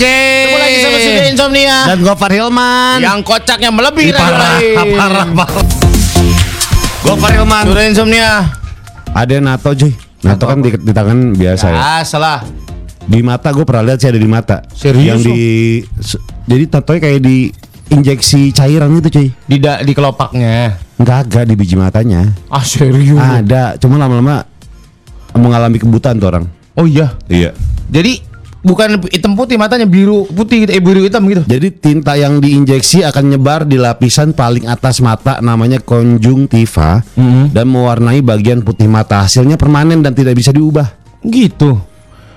Geng. Ketemu lagi sama Suga Insomnia. Dan Gofar Hilman. Yang kocaknya melebihi Ih, parah, lain. parah banget. Gofar Hilman. Suga Insomnia. Ada NATO cuy. NATO kan di, di tangan biasa ya. Ah, salah. Di mata gue pernah lihat sih ada di mata. Serius Yang di jadi tatonya kayak di injeksi cairan gitu cuy. Di da- di kelopaknya. Enggak agak di biji matanya. Ah, serius. Ada, cuma lama-lama mengalami kebutaan tuh orang. Oh iya. Iya. Jadi bukan hitam putih matanya biru putih gitu, eh biru hitam gitu. Jadi tinta yang diinjeksi akan nyebar di lapisan paling atas mata namanya konjungtiva Mhm. dan mewarnai bagian putih mata. Hasilnya permanen dan tidak bisa diubah. Gitu.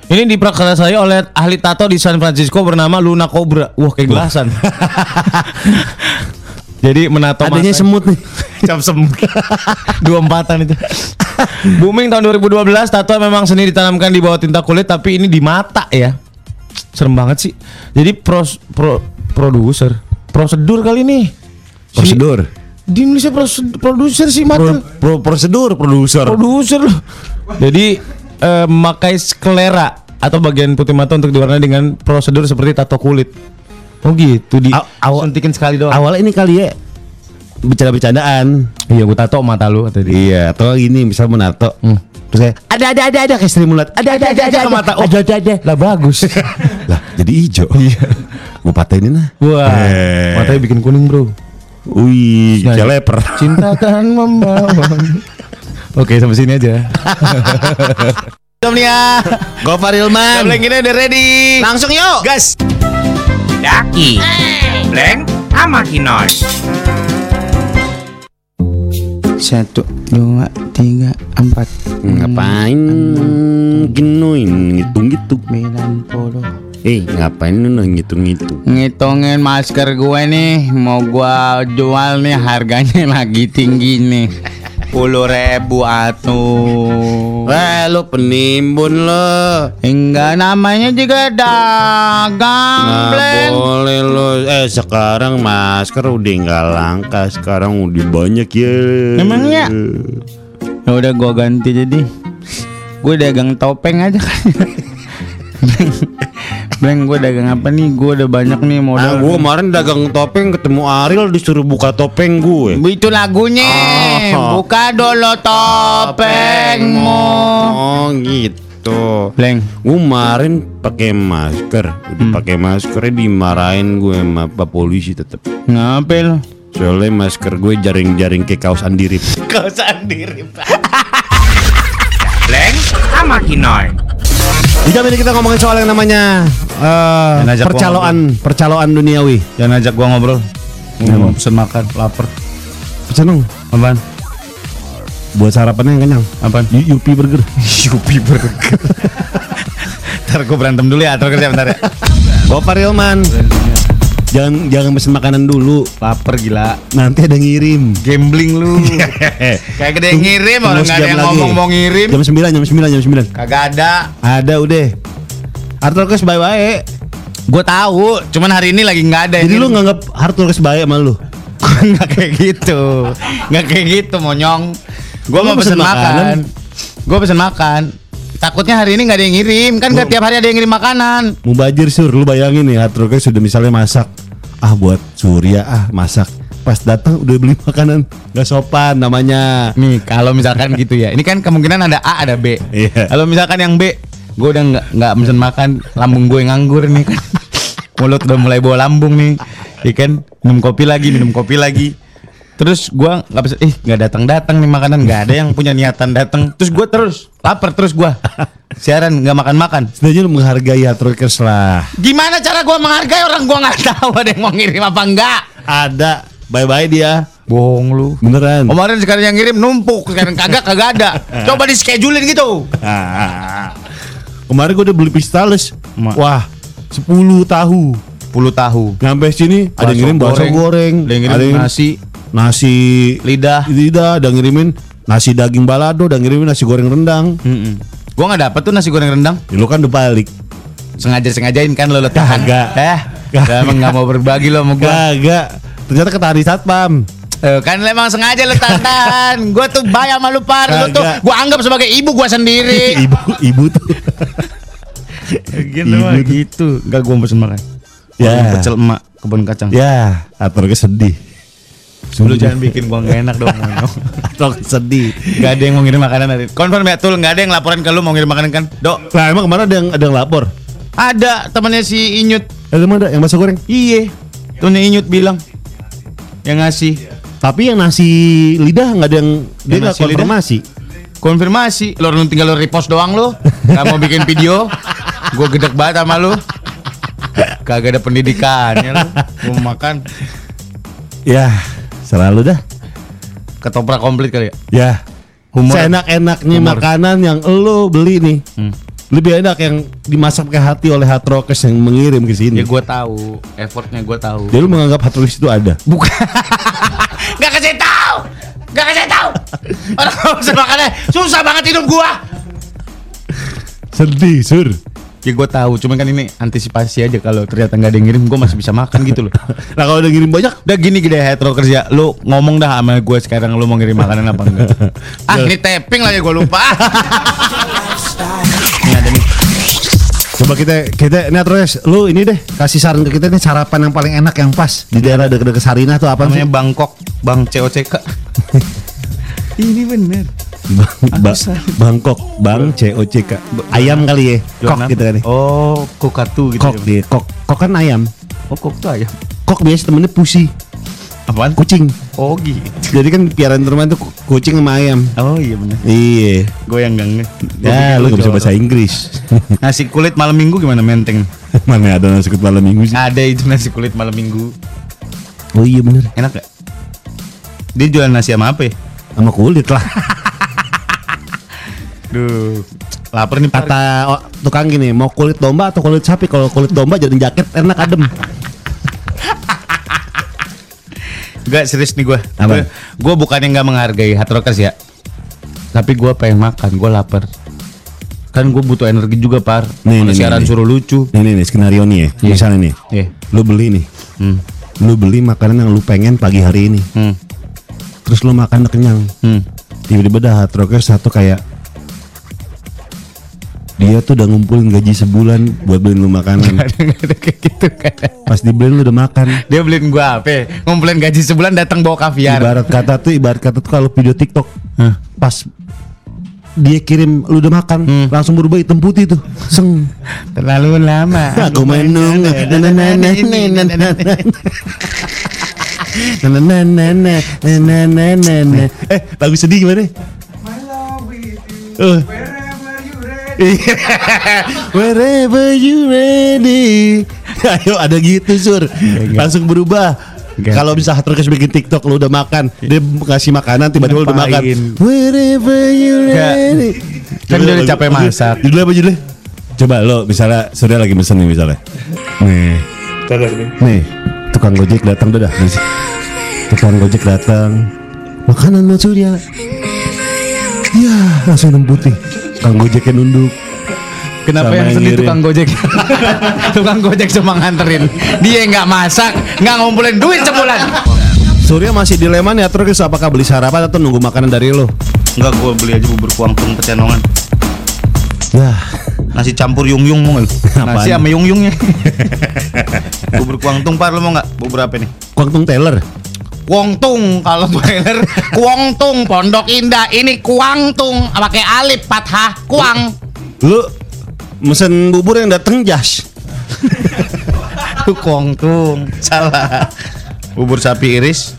Ini diprakarsai oleh ahli tato di San Francisco bernama Luna Cobra. Wah, kayak gelasan. Jadi menato Adanya mata- semut nih. Cap semut. Dua empatan itu. Booming tahun 2012, tato memang seni ditanamkan di bawah tinta kulit tapi ini di mata ya. Serem banget sih. Jadi pros pro produser, prosedur kali ini. Si- Prosedur. di Indonesia prosedur, produser sih Pro, mata. pro- prosedur produser. Produser loh. Jadi eh, memakai sklera atau bagian putih mata untuk diwarnai dengan prosedur seperti tato kulit. Oh gitu di Aw- aw- suntikin sekali doang. Awalnya ini kali ya bercanda-bercandaan. Iya, gua tato mata lu tadi. Iya, atau gini misal menato. Terus saya ada ada ada ada kayak Sri Mulat. Ada ada ada ada, ada, mata. Oh. ada ada ada. Lah bagus. Lah, jadi hijau. Iya. Gua patahin nah. Wah, Eh. matanya bikin kuning, Bro. Wih, Nah, kayak leper. Cinta kan membawa. Oke, sampai sini aja. Insomnia. Gofar Hilman. Gambling ini udah ready. Langsung yuk. Gas. Daki, Bleng, sama Kinos. Satu, dua, tiga, empat, Ngapain ginuin ngitung gitu? sembilan puluh. Eh, ngapain lu ngitung-ngitung? Ngitungin masker gue nih, mau gua jual nih harganya lagi tinggi nih. Puluh ribu atuh. Wah, lu penimbun lo. Enggak namanya juga dagang, Nggak Bleng. boleh lo. Eh, sekarang masker udah nggak langka. Sekarang udah banyak ya. Emangnya? Ya udah gua ganti jadi. Gue dagang topeng aja kan. Bleng, gue dagang apa nih? Gue udah banyak nih Ah, modal. gua kemarin dagang topeng ketemu Ariel disuruh buka topeng gue. Itu lagunya. Oh. Buka dulu topengmu. Oh, gitu. Bleng, Gue kemarin pakai masker, udah pakai maskernya dimarahin gue sama pak polisi tetep. ngapel? Soalnya masker gue jaring-jaring kayak kaos andirip. Kau sendiri. Bleng, sama Kinos. Di jam ini kita ngomongin soal yang namanya eh, Yang gua percaloan, percaloan duniawi. Jangan ajak gua ngobrol. Mau pesen makan, lapar. Pesan dong, Apaan? buat sarapannya yang kenyang. Apaan? Y- Yupi Burger. Yupi burger. Ntar gue berantem dulu ya, terus ya bentar ya. Gopar Hilman. Jangan jangan pesen makanan dulu. Lapar gila. Nanti ada ngirim. Gambling lu. Kayak gede yang ngirim, orang nggak ada yang lagi. ngomong mau ngirim. Jam 9, jam 9, jam 9. Kagak ada. Ada udah. Arthur Kes bye-bye. Gue tahu, cuman hari ini lagi nggak ada. Jadi lu nganggap Arthur Kes baik sama lu? nggak kayak gitu, nggak kayak gitu monyong. Gue mau pesen pesen makan. Gue pesen makan. Takutnya hari ini nggak ada yang ngirim, kan nggak tiap hari ada yang ngirim makanan. Mubajir sur, lu bayangin nih Arthur Kes sudah misalnya masak. Ah buat Surya ah masak. Pas datang udah beli makanan nggak sopan namanya. Nih kalau misalkan gitu ya, ini kan kemungkinan ada A ada B. Iya. Kalau misalkan yang B, gue udah nggak nggak pesen makan, lambung gue nganggur nih kan. Mulut udah mulai bawa lambung nih, ikan minum kopi lagi, minum kopi lagi. Terus gue nggak pesen, ih nggak datang datang nih makanan, nggak ada yang punya niatan datang. Terus gue terus lapar terus gue siaran nggak makan makan. Setidaknya lu menghargai Arthur Kes lah. Gimana cara gue menghargai orang gue nggak tahu ada yang mau ngirim apa enggak? Ada. Bye-bye dia. Bohong lu. Beneran. Kemarin sekarang yang ngirim numpuk, sekarang kagak kagak ada. Coba di schedulein gitu. Kemarin gue udah beli pistales. Ma- Wah, 10 tahu. 10 tahu. Nyampe sini ada yang ngirim bakso goreng, ada yang ngirim nasi, nasi lidah. lidah, ada ngirimin nasi daging balado, ada ngirimin nasi goreng rendang. Mm Gua nggak dapet tuh nasi goreng rendang. Ya, lu kan udah balik. Sengaja sengajain kan lo letakkan. Kagak. Eh, emang nggak mau berbagi lo sama gua. Kagak. Ternyata ketahan di satpam. Eh, kan lo emang sengaja lo tahan. gua tuh bayar sama lu par. Lu tuh gua anggap sebagai ibu gua sendiri. ibu ibu tuh Gitu mah gitu. Enggak gua pesen makan. Ya. Pecel emak kebun kacang. Ya, Hatrokes sedih. Lu jangan bikin gua gak enak dong. Hatrokes sedih. Gak ada yang mau ngirim makanan hari. Konfirm ya Tul, gak ada yang laporan ke lu mau ngirim makanan kan? Dok, Nah, emang ke mana ada yang ada yang lapor? ada temannya si Inyut. Ada mana yang masak goreng? Iye. Temennya Inyut bilang yang ngasih Tapi yang nasi lidah nggak ada yang dia Yang nggak nasi lidah? Konfirmasi. Lo lu tinggal lu repost doang lu. Gak mau bikin video. Gua gedek banget sama lu. Kagak ada pendidikannya lu. Gua mau makan Ya, selalu dah. ketoprak komplit kali ya. Ya. Humor. Seenak-enaknya Humor. makanan yang lo beli nih. Hmm. Lebih enak yang dimasak pakai hati oleh Hatrokes yang mengirim ke sini. Ya gua tahu, effortnya gua tahu. Jadi lu menganggap Hatrokes itu ada. Bukan. Gak kasih tahu. Tahu. Orang bisa makannya susah banget hidup gua. Sedih, sur. Ya gue tahu, cuman kan ini antisipasi aja kalau ternyata nggak ada yang ngirim, gue masih bisa makan gitu loh. Nah kalau udah ngirim banyak, Udah gini gede hetero kerja, lu ngomong dah sama gue sekarang lu mau ngirim makanan apa enggak? ah ini tapping lagi gue lupa. Coba kita kita ini Hatrokes, lu ini deh kasih saran ke kita nih sarapan yang paling enak yang pas di daerah dekat-dekat Sarinah tuh apa sih? Namanya Bangkok, Bang COCK. ini bener. Bang, ba-. Bangkok, Bang COCK. Ayam kali ya, kok gitu kan ya. Oh, kokatu gitu. Kok ya. dia, kok. Kok kan ayam. Oh, kok tuh ayam. Kok biasa temennya pusi, Apaan? kucing. Oh gitu. Jadi kan piaraan rumah itu ku- kucing sama ayam. Oh iya bener. Iya. Gue yang. Gua Ya, lu gak bisa bahasa Inggris. Nasi kulit malam minggu gimana menteng? Mana ada nasi kulit malam minggu sih? Ada itu nasi kulit malam minggu. Oh iya bener. Enak gak? Dia jualan nasi sama apa ya? Sama kulit lah. Duh, lapar nih. Kata oh, tukang gini, mau kulit domba atau kulit sapi? Kalau kulit domba jadi jaket enak adem. Gak serius nih gue. Apa? Gue bukannya nggak menghargai hard rockers ya. Tapi gue pengen makan, gue lapar. Kan gue butuh energi juga par. Nih, Kalau nih, siaran nih, suruh lucu. Nih nih, nih skenario nih ya. Iya. Misalnya nih, Iya. lu beli nih, Hmm. lu beli makanan yang lu pengen pagi hari ini, Hmm. terus lu makan kenyang. Hmm. Tiba-tiba dah hard rocker satu kayak dia tuh udah ngumpulin gaji sebulan buat beliin lu makanan. Ada nggak ada kayak gitu kan? Pas dibeliin lu udah makan. Dia beliin gue apa? ya? Ngumpulin gaji sebulan datang bawa kaviar. Ibarat kata tuh, ibarat kata tuh kalau video TikTok Hah? pas dia kirim lu udah makan Hmm. langsung berubah hitam putih tuh seng Terlalu lama. aku menung eh lagu sedih gimana Eh. Iya. Wherever you ready. Ayo ada gitu sur. Langsung berubah. Kalau bisa terus bikin TikTok lu udah makan, dia ngasih makanan tiba-tiba lu udah makan. Wherever you ready. Kan dia udah capek masak. Judulnya apa judulnya? Coba lo misalnya Surya lagi mesen nih misalnya. Nih. Nih, tukang gojek datang udah dah. Nih. Tukang gojek datang. Makanan Mas Surya. Ya, langsung hitam putih. Tukang gojeknya nunduk. Kenapa Sama yang yang sedih tukang gojek? tukang gojek cuma nganterin. Dia nggak masak, nggak ngumpulin duit sebulan. Surya masih dilema nih terus apakah beli sarapan atau nunggu makanan dari lo? Enggak, gue beli aja bubur kuangtung pecenongan. Ya, Nasi campur yung yung mau nggak? Nasi sama yung yungnya. bubur kuangtung par lu mau nggak? Bubur apa nih? Kuangtung Taylor. Kuangtung kalau trailer Kuangtung Pondok Indah ini Kuangtung pakai alif fathah Kuang Lu mesen bubur yang dateng jas. itu Kuangtung salah bubur sapi iris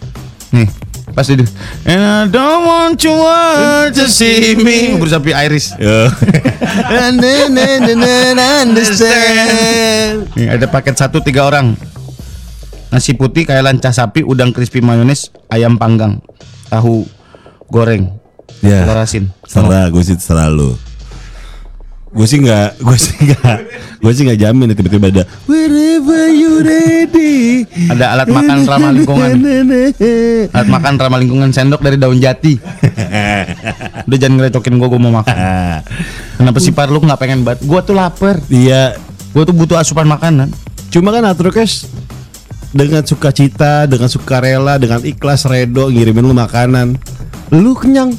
nih pas itu and I don't want you all to see me bubur sapi iris Ya. And then, and then, and then understand. nih ada paket satu tiga orang nasi putih kayak lancah sapi udang crispy mayones ayam panggang tahu goreng Ya. telur asin Serah, gue sih terserah lu. Gue sih nggak, gue sih nggak, gue sih nggak jamin ya tiba-tiba ada wherever you ready. Ada alat makan ramah lingkungan. alat makan ramah lingkungan sendok dari daun jati udah jangan ngerecokin gua gua mau makan kenapa sih par lu nggak pengen banget gua tuh lapar Iya, gua tuh butuh asupan makanan cuma kan Atrokes dengan sukacita, dengan sukarela, dengan ikhlas redo ngirimin lu makanan. Lu kenyang.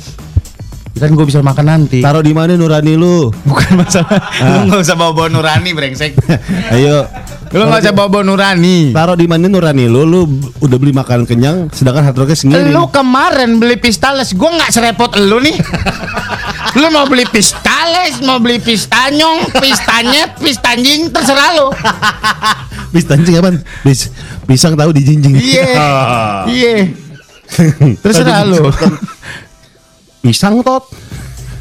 Kan gue bisa makan nanti. Taruh di mana nurani lu? Bukan masalah. Lu nggak usah bawa-bawa nurani brengsek. Ayo. Lu nggak usah bawa-bawa nurani. Taruh di mana nurani lu? Lu udah beli makanan kenyang, sedangkan hard rocknya sendiri. Lu kemarin beli pistales, gua nggak serepot lu nih. lu mau beli pistales, mau beli pistanyong, pistanyet, pistanjing, terserah lu. Pistancing apa? Pis pisang tahu dijinjing. Iya. Iya. Terserah lu. Pisang tot.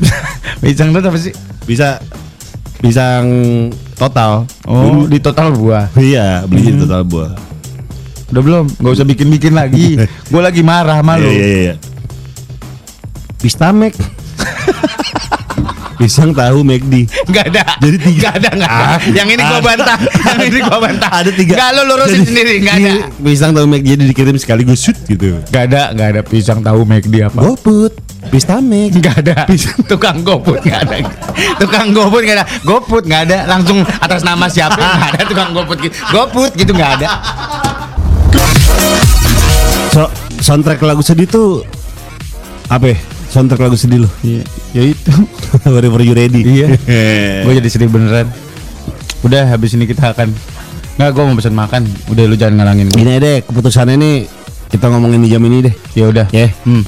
Pisang itu apa sih? Bisa pisang total. Oh, di total buah. Iya, beli di total buah. Udah belum? Gak usah bikin-bikin lagi. Gua lagi marah sama lu. Iya, iya, iya. Pistamek. Pisang tahu McD. Gak ada. Jadi tiga. Gak ada, gak ada. Ah. Yang ini gua bantah. Yang ini gua bantah. Ada tiga. Gak lu lurusin Jadi- sendiri. Gak ada. Pisang tahu McD jadi dikirim sekaligus shoot gitu. Gak ada, gak ada pisang tahu McD apa. Goput, Pistamek. Gak ada Tukang GoFood gak ada Tukang GoFood gak ada GoFood gak ada Langsung atas nama siapa Gak ada tukang GoFood gitu GoFood gitu gak ada So, soundtrack lagu sedih tuh apa? ya? Soundtrack lagu sedih lo. Iya Ya itu Wherever you ready. Iya. Gue jadi sedih beneran Udah habis ini kita akan Nggak gue mau pesen makan Udah lu jangan ngalangin gue Gini aja deh, keputusannya nih kita ngomongin di jam ini deh. Ya udah Ya, hmm.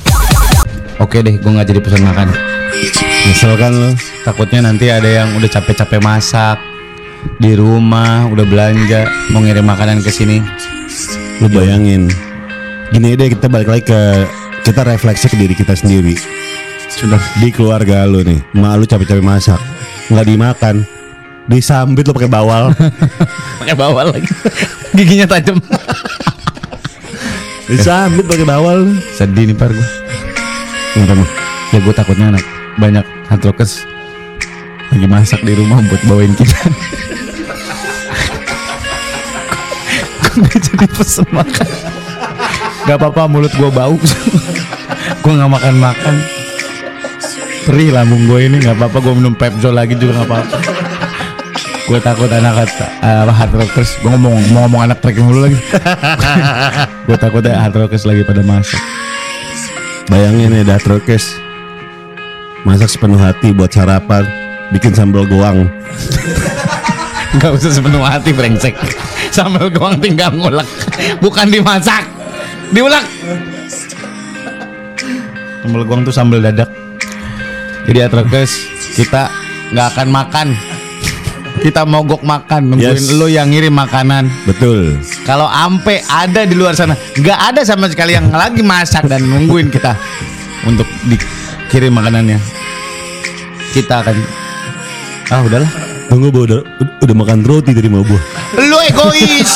Oke deh gue gak jadi pesan makan nyesel kan lo. Takutnya nanti ada yang udah capek-capek masak Di rumah Udah belanja Mau ngirim makanan ke sini Lu bayangin. Gini deh, kita balik lagi ke kita refleksi ke diri kita sendiri. Sudah di keluarga lu nih, mak lu capek-capek masak, nggak dimakan, disambit lu pakai bawal, Pakai bawal lagi Giginya tajam disambit pakai bawal. Sedih nih par gue? Ya gue takutnya anak banyak hardrockers lagi masak di rumah buat bawain kita. gue jadi pesen makan. Gak apa-apa mulut gue bau. gue gak makan-makan. Perih lambung gue ini gak apa-apa gue minum Pepsol lagi juga gak apa-apa. gue takut anak uh, hard rockers gue ngomong mau ngomong anak trek mulu lagi gue takutnya hard rockers lagi pada masak Bayangin ya Datrokes Masak sepenuh hati buat sarapan Bikin sambal goang Gak usah sepenuh hati brengsek Sambal goang tinggal ngulek Bukan dimasak Diulek Sambal goang tuh sambal dadak. Jadi atrokes Kita gak akan makan. Kita mogok makan Nungguin Yes. lo yang ngirim makanan. Betul. Kalau ampe ada di luar sana Gak ada sama sekali yang lagi masak Dan nungguin kita Untuk dikirim makanannya. Kita akan Ah udahlah Tunggu Bu, udah, udah makan roti dari mau buah Lu egois.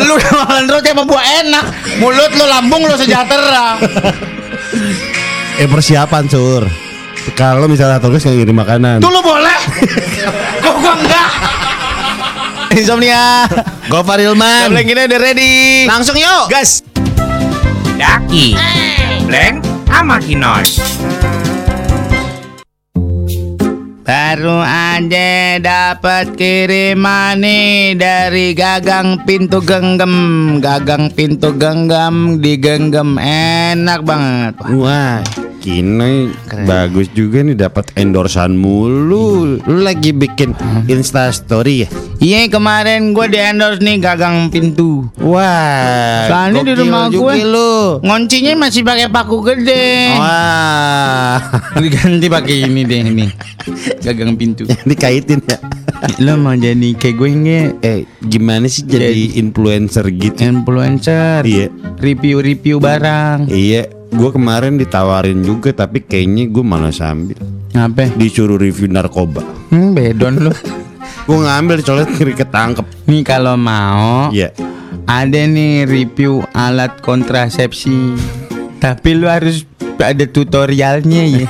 lu udah makan roti sama buah enak. Mulut lu lambung lu sejahtera. Eh persiapan sur Kalau misalnya Datrokes nggak ngirim makanan Tuh lu boleh. Kok gua enggak? Insomnia. Gofar Ilman Tablet kita udah ready. Langsung yuk Gas. Daki, Blank, sama Kinoy. Baru aja dapat kiriman nih dari gagang pintu genggam. Gagang pintu genggam digenggam enak banget. Wah, Kinoy bagus juga nih dapat endorsan mulu. Lu lagi bikin Insta story ya? Iya kemarin gue di endorse nih gagang pintu. Wah, Soalnya di rumah gue lu. Ngoncinya masih pakai paku gede. Wah, Diganti pakai ini deh ini. Gagang pintu. dikaitin ya. Lo mau jadi kayak gue nggak? Eh, gimana sih jadi influencer gitu? Influencer. Iya. Review-review barang. Iya, gue kemarin ditawarin juga tapi kayaknya gue malah sambil Ngapain? disuruh review narkoba. Hmm, bedon lo. Gue ngambil soalnya ketangkep. Nih kalau mau Iya. ada nih review alat kontrasepsi. Tapi lu harus ada tutorialnya ya.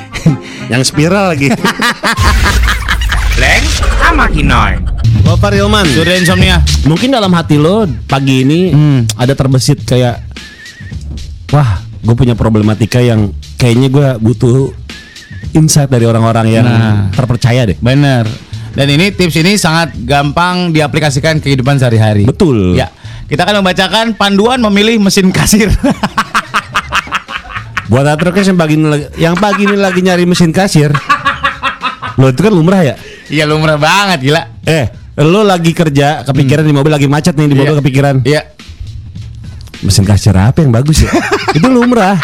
Yang spiral lagi. Blank, sama Kinoy. Gofar Ilman. Sudah insomnia. Mungkin dalam hati lo pagi ini Hmm. ada terbesit kayak wah, gue punya problematika yang kayaknya gue butuh insight dari orang-orang yang Nah. terpercaya deh. Bener. Dan ini tips ini sangat gampang diaplikasikan kehidupan sehari-hari. Betul. Ya. Kita akan membacakan panduan memilih mesin kasir. Buat atrokes yang pagi ini lagi, yang pagi ini lagi nyari mesin kasir. Lo itu kan lumrah ya? Iya lumrah banget gila. Eh, lo lagi kerja kepikiran di mobil lagi macet nih di mobil Iya. kepikiran. Iya. Mesin kasir apa yang bagus ya? itu lumrah.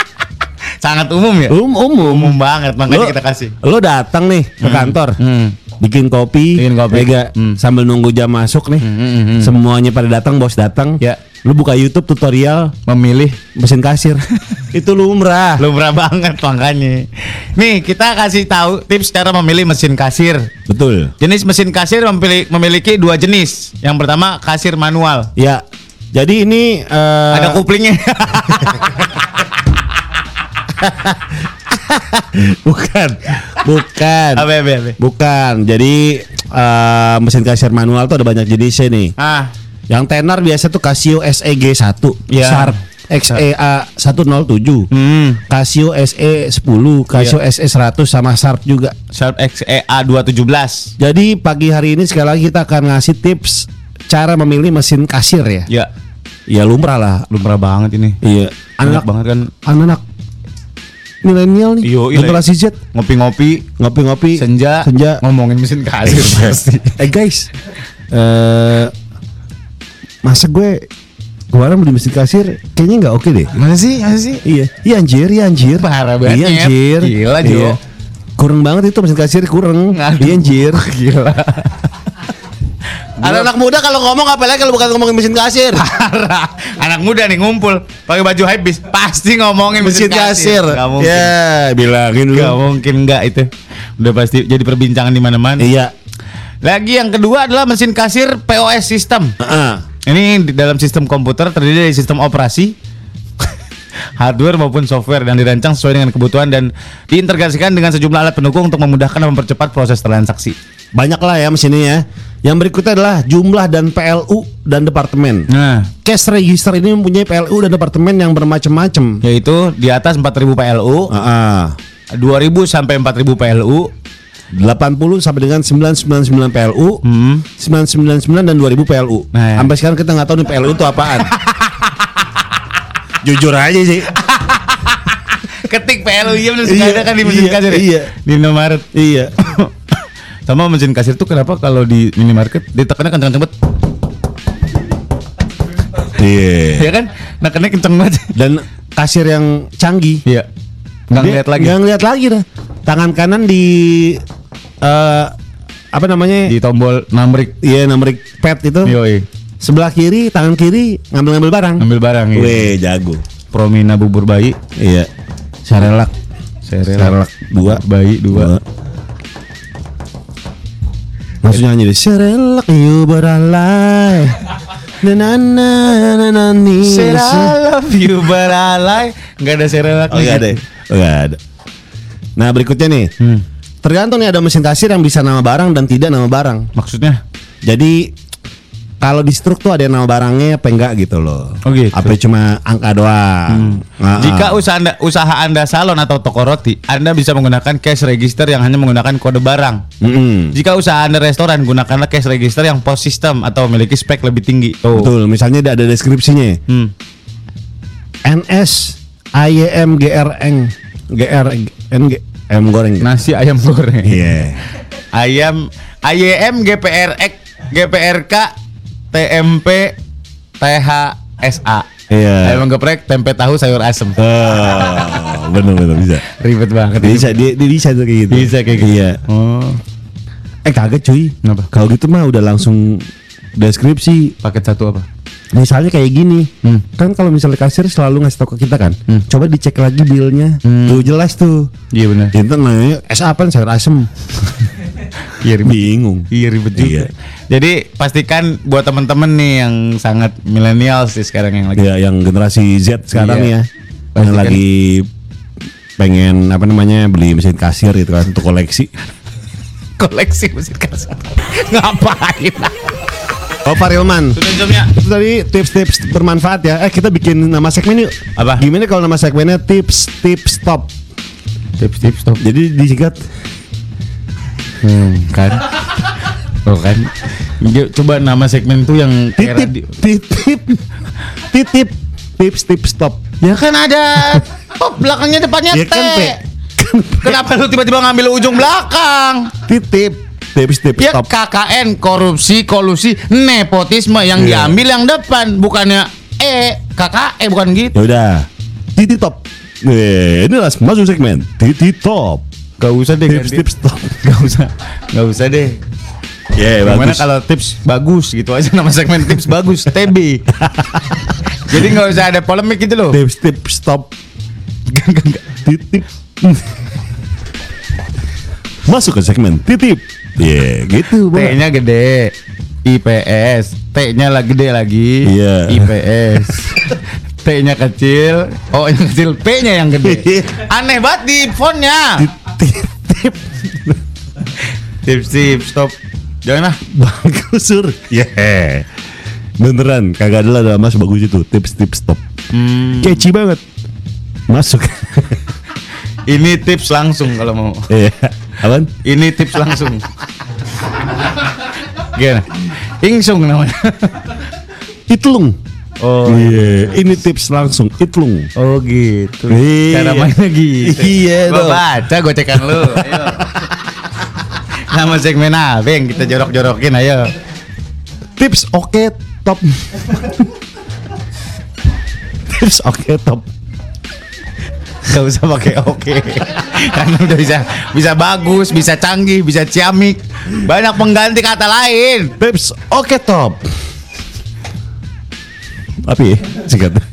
Sangat umum ya. Um, umum. Umum banget makanya Lo- kita kasih. Lo datang nih ke kantor. Hmm. Bikin kopi, Bikin kopi. Mega, Hmm. sambil nunggu jam masuk nih. Hmm, hmm, hmm. Semuanya pada datang, bos datang. Ya. Lu buka YouTube tutorial Memilih mesin kasir. itu lumrah. lumrah banget makanya. Nih kita kasih tahu tips cara memilih mesin kasir. Betul. Jenis mesin kasir memiliki, memiliki dua jenis. Yang pertama kasir manual. Ya. Jadi ini eh, Ada kuplingnya. bukan. Bukan. Abe, abe, abe. Bukan. Jadi eh, mesin kasir manual tuh ada banyak jenisnya nih. Ah, Yang tenar biasa tuh Casio SEG 1, Ya. Sharp XEA 107. hmm. Casio SE 10, Casio SE 100 sama Sharp juga. Sharp XEA 217. Jadi pagi hari ini sekali lagi kita akan ngasih tips cara memilih mesin kasir ya. Ya, Ya lumrah lah. lumrah banget ini. Iya. Enak Anak banget kan anak milenial nih. Iyo, iya. generasi Z ngopi-ngopi ngopi-ngopi senja senja. ngomongin mesin kasir pasti. eh guys, eh masa gue kemarin beli mesin kasir kayaknya nggak oke deh. Masa sih? Masa sih? Iya, iya anjir, iya anjir. Parah banget, Iya anjir. Gila, Jo. Iya. Kurang banget itu mesin kasir kurang. Iya anjir. Gila. Anak-anak muda kalau ngomong apa lagi kalau bukan ngomongin mesin kasir. Parah. Anak muda nih ngumpul pakai baju hypebeast pasti ngomongin mesin kasir. Gak mungkin. Ya, bilangin lu. Gak mungkin enggak itu. Udah pasti jadi perbincangan di mana-mana. Iya. Lagi yang kedua adalah mesin kasir POS system. Heeh. Ini di dalam sistem komputer terdiri dari sistem operasi, hardware maupun software dan dirancang sesuai dengan kebutuhan dan diintegrasikan dengan sejumlah alat pendukung untuk memudahkan dan mempercepat proses transaksi. Banyak lah ya mesinnya ya. Yang berikutnya adalah jumlah dan PLU dan departemen. Nah, Cash register ini mempunyai PLU dan departemen yang bermacam-macam. yaitu di atas 4000 PLU, Heeh. 2000 sampai 4000 PLU, 80 sampai dengan 999 PLU, hmm, 999 dan 2000 PLU. Nah, ya. Sampai sekarang kita nggak tahu nih PLU itu apaan. Jujur aja sih. ketik PLU iya suka Iya, ada kan di iya, ya? iya. di Indomaret iya. Sama mesin kasir tuh kenapa kalau di minimarket ditekannya kenceng banget Iya. ya kan nekannya kenceng banget Dan kasir yang canggih. iya nggak Dia ngeliat lagi Nggak ngeliat lagi dah. Tangan kanan di eh apa namanya? di tombol numbrik Iya, nomor pad itu. yoi Sebelah kiri, tangan kiri ngambil-ngambil barang. ambil barang ya Weh, jago. Promina bubur bayi Iya. Sarelak. Serelak dua. bayi dua Langsung nyanyi deh. Serelak you beralai. Na na na na na ni. Serelak you beralai nggak ada serelak Oh, nggak ada. nggak ada. Nah, berikutnya nih. hmm. Tergantung nih ada mesin kasir yang bisa nama barang dan tidak nama barang. maksudnya Jadi kalau di struk tuh ada yang nama barangnya apa enggak gitu loh. Oh, gitu. Apa cuma angka doang. Nah, Jika usaha anda, usaha anda salon atau toko roti, Anda bisa menggunakan cash register yang hanya menggunakan kode barang. Mm-mm. Jika usaha anda restoran, gunakanlah cash register yang post system atau memiliki spek lebih tinggi. Tuh. Betul, misalnya ada deskripsinya. Hmm. NS AYM GRN GR NG M goreng. Nasi ayam goreng. Iya. Ayam AYM GPRX GPRK TMP THSA. Iya. Ayam geprek, tempe tahu, sayur asem. Oh, bener bener bisa. Ribet banget. Bisa dia, dia bisa tuh kayak gitu. Bisa kayak gitu. Iya. Oh, Eh kaget cuy. Kenapa? Kalau gitu mah udah langsung deskripsi. paket satu apa? Misalnya kayak gini, Hmm. kan kalau misalnya kasir selalu ngasih tau ke kita kan, Hmm. coba dicek lagi bilnya, Hmm. tuh jelas tuh. Iya benar. Kita nanya, es apa sayur asem? Iya ribet. Bingung. Iya ribet juga. Iya. Jadi pastikan buat teman-teman nih yang sangat milenial sih sekarang yang lagi Ya, yang generasi Z sekarang Iya. ya, Pasti yang lagi pengen apa namanya beli mesin kasir gitu kan untuk koleksi. koleksi mesin kasar. Ngapain? Oh Pak Rilman, Sudah jamnya. itu tadi tips-tips bermanfaat ya. Eh kita bikin nama segmen yuk. Apa? Gimana kalau nama segmennya tips tips top? Tips-tips stop. Jadi disingkat Hmm, kan. Oh kan. Yuk, Coba nama segmen tuh yang titip titip titip tips tips top. Ya kan ada top belakangnya depannya Ya T. kan, P. Kenapa lu tiba-tiba ngambil ujung belakang? Titip. Tips tips Ya stop. KKN korupsi kolusi nepotisme yang Iya. diambil yang depan bukannya E KKE bukan gitu. Ya udah. Titi top. Eh, ini langsung masuk segmen Titi top. Gak usah deh Tips tips top. Gak usah Gak usah deh Ya Gimana bagus. kalau tips bagus gitu aja nama segmen tips bagus TB Jadi gak usah ada polemik gitu loh Tips tips stop. Titip. Masuk ke segmen titip. Ya gitu. Bang. T-nya gede IPS T-nya lah gede lagi Iya. IPS T-nya kecil O-nya kecil P-nya yang gede Aneh banget di fontnya. Titip. Tips tips stop Jangan lah Bagus sur. Ya. Beneran kagak ada lah mas bagus itu tips tips stop. Hmm, Keci banget. Masuk. Ini tips langsung kalau mau Iya. Apaan? Ini tips langsung Gimana? Ingsung namanya Itlung. Oh Iya, ini tips langsung Itlung. Oh gitu Iya. Cara mainnya gitu Iya dong. baca gocekan lu Ayo Nama segmen apa yang kita jorok-jorokin ayo Tips oke top. tips oke top. Gak usah pakai oke Karena udah bisa Bisa bagus Bisa canggih Bisa ciamik Banyak pengganti kata lain Tips oke top. Apa ya? Singkatnya.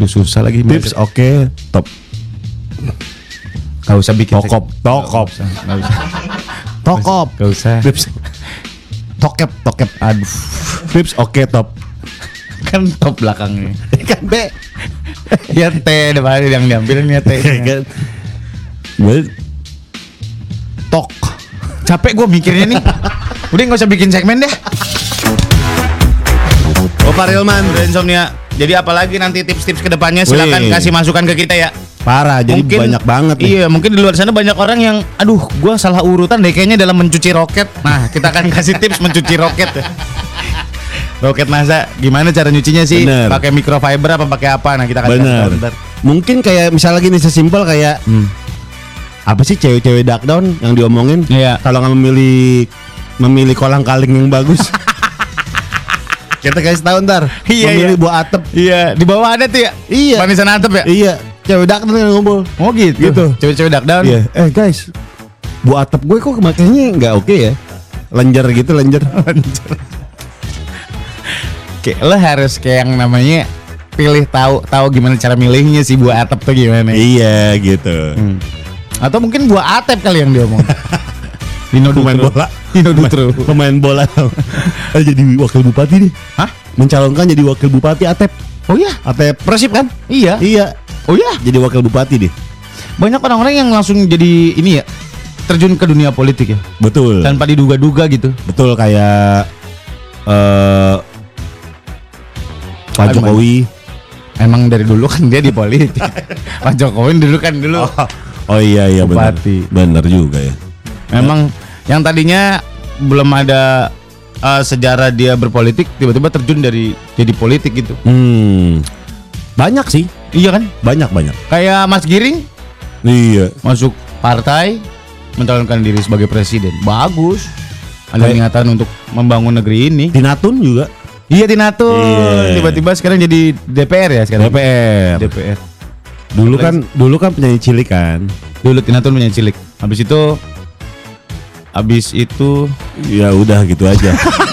Lu susah lagi Tips oke top. Gak usah bikin Tokop, tokop, Gak usah tokop. Gak usah Tips tokep, tokep. Aduh Tips oke top. Kan top belakangnya Kan B. Ya T depan yang diambil nih T kan. Gue tok. Capek gue mikirnya nih Udah gak usah bikin segmen deh Pak Rilman, insomnia. Jadi apalagi nanti tips-tips ke depannya silakan Wih. kasih masukan ke kita ya. Parah, jadi banyak banget nih. Iya, mungkin di luar sana banyak orang yang, aduh, gua salah urutan deh kayaknya dalam mencuci roket. Nah, kita akan kasih tips mencuci roket. Roket NASA, gimana cara nyucinya sih? Bener. Pakai microfiber apa pakai apa? Nah, kita akan kasih ntar. Mungkin kayak misalnya gini sesimpel kayak apa sih cewek-cewek dark down yang diomongin? Iya. Kalau nggak memilih memilih kolang kaling yang bagus. Kita kasih tahu ntar. Iya, memilih iya. buah atap. Iya, di bawah ada tuh ya. Iya. Manisan atap ya? Iya. Cewek dark down yang ngumpul. Oh gitu. Gitu. Cewek-cewek dark down. Iya. Eh guys, buah atap gue kok makanya nggak oke ya? Lenjer gitu lenjer. Kayak lo harus kayak yang namanya pilih tahu tahu gimana cara milihnya sih buah atap tuh gimana. iya gitu. Hmm. Atau mungkin buah atap kali yang dia omong. Dino Pemain Dutro. bola. Dino Dutro. Pemain bola. Jadi wakil bupati nih. Hah? Mencalonkan jadi wakil bupati Atep. Oh iya. Atep Persib kan? Iya. Iya. Oh iya. Jadi wakil bupati deh. Banyak orang-orang yang langsung jadi ini ya terjun ke dunia politik ya Betul. tanpa diduga-duga gitu. Betul kayak eh Pak? Jokowi. Emang dari dulu kan dia di politik. Pak Jokowi dulu kan dulu. Oh iya iya benar. Benar juga ya. Memang yang tadinya belum ada eh, sejarah dia berpolitik tiba-tiba terjun dari jadi politik gitu. Hmm. Banyak sih. Iya kan? Banyak banyak. Kayak Mas Giring Iya. masuk partai mencalonkan diri sebagai presiden. Bagus. Ada Kayak- niatan untuk membangun negeri ini. Tinatun juga. Iya Tinatun. Iya. Tiba-tiba sekarang jadi DPR ya sekarang. DPR. DPR. Dulu kan dulu kan penyanyi cilik kan. Dulu Tinatun punya cilik. Habis itu habis itu Ya udah gitu aja.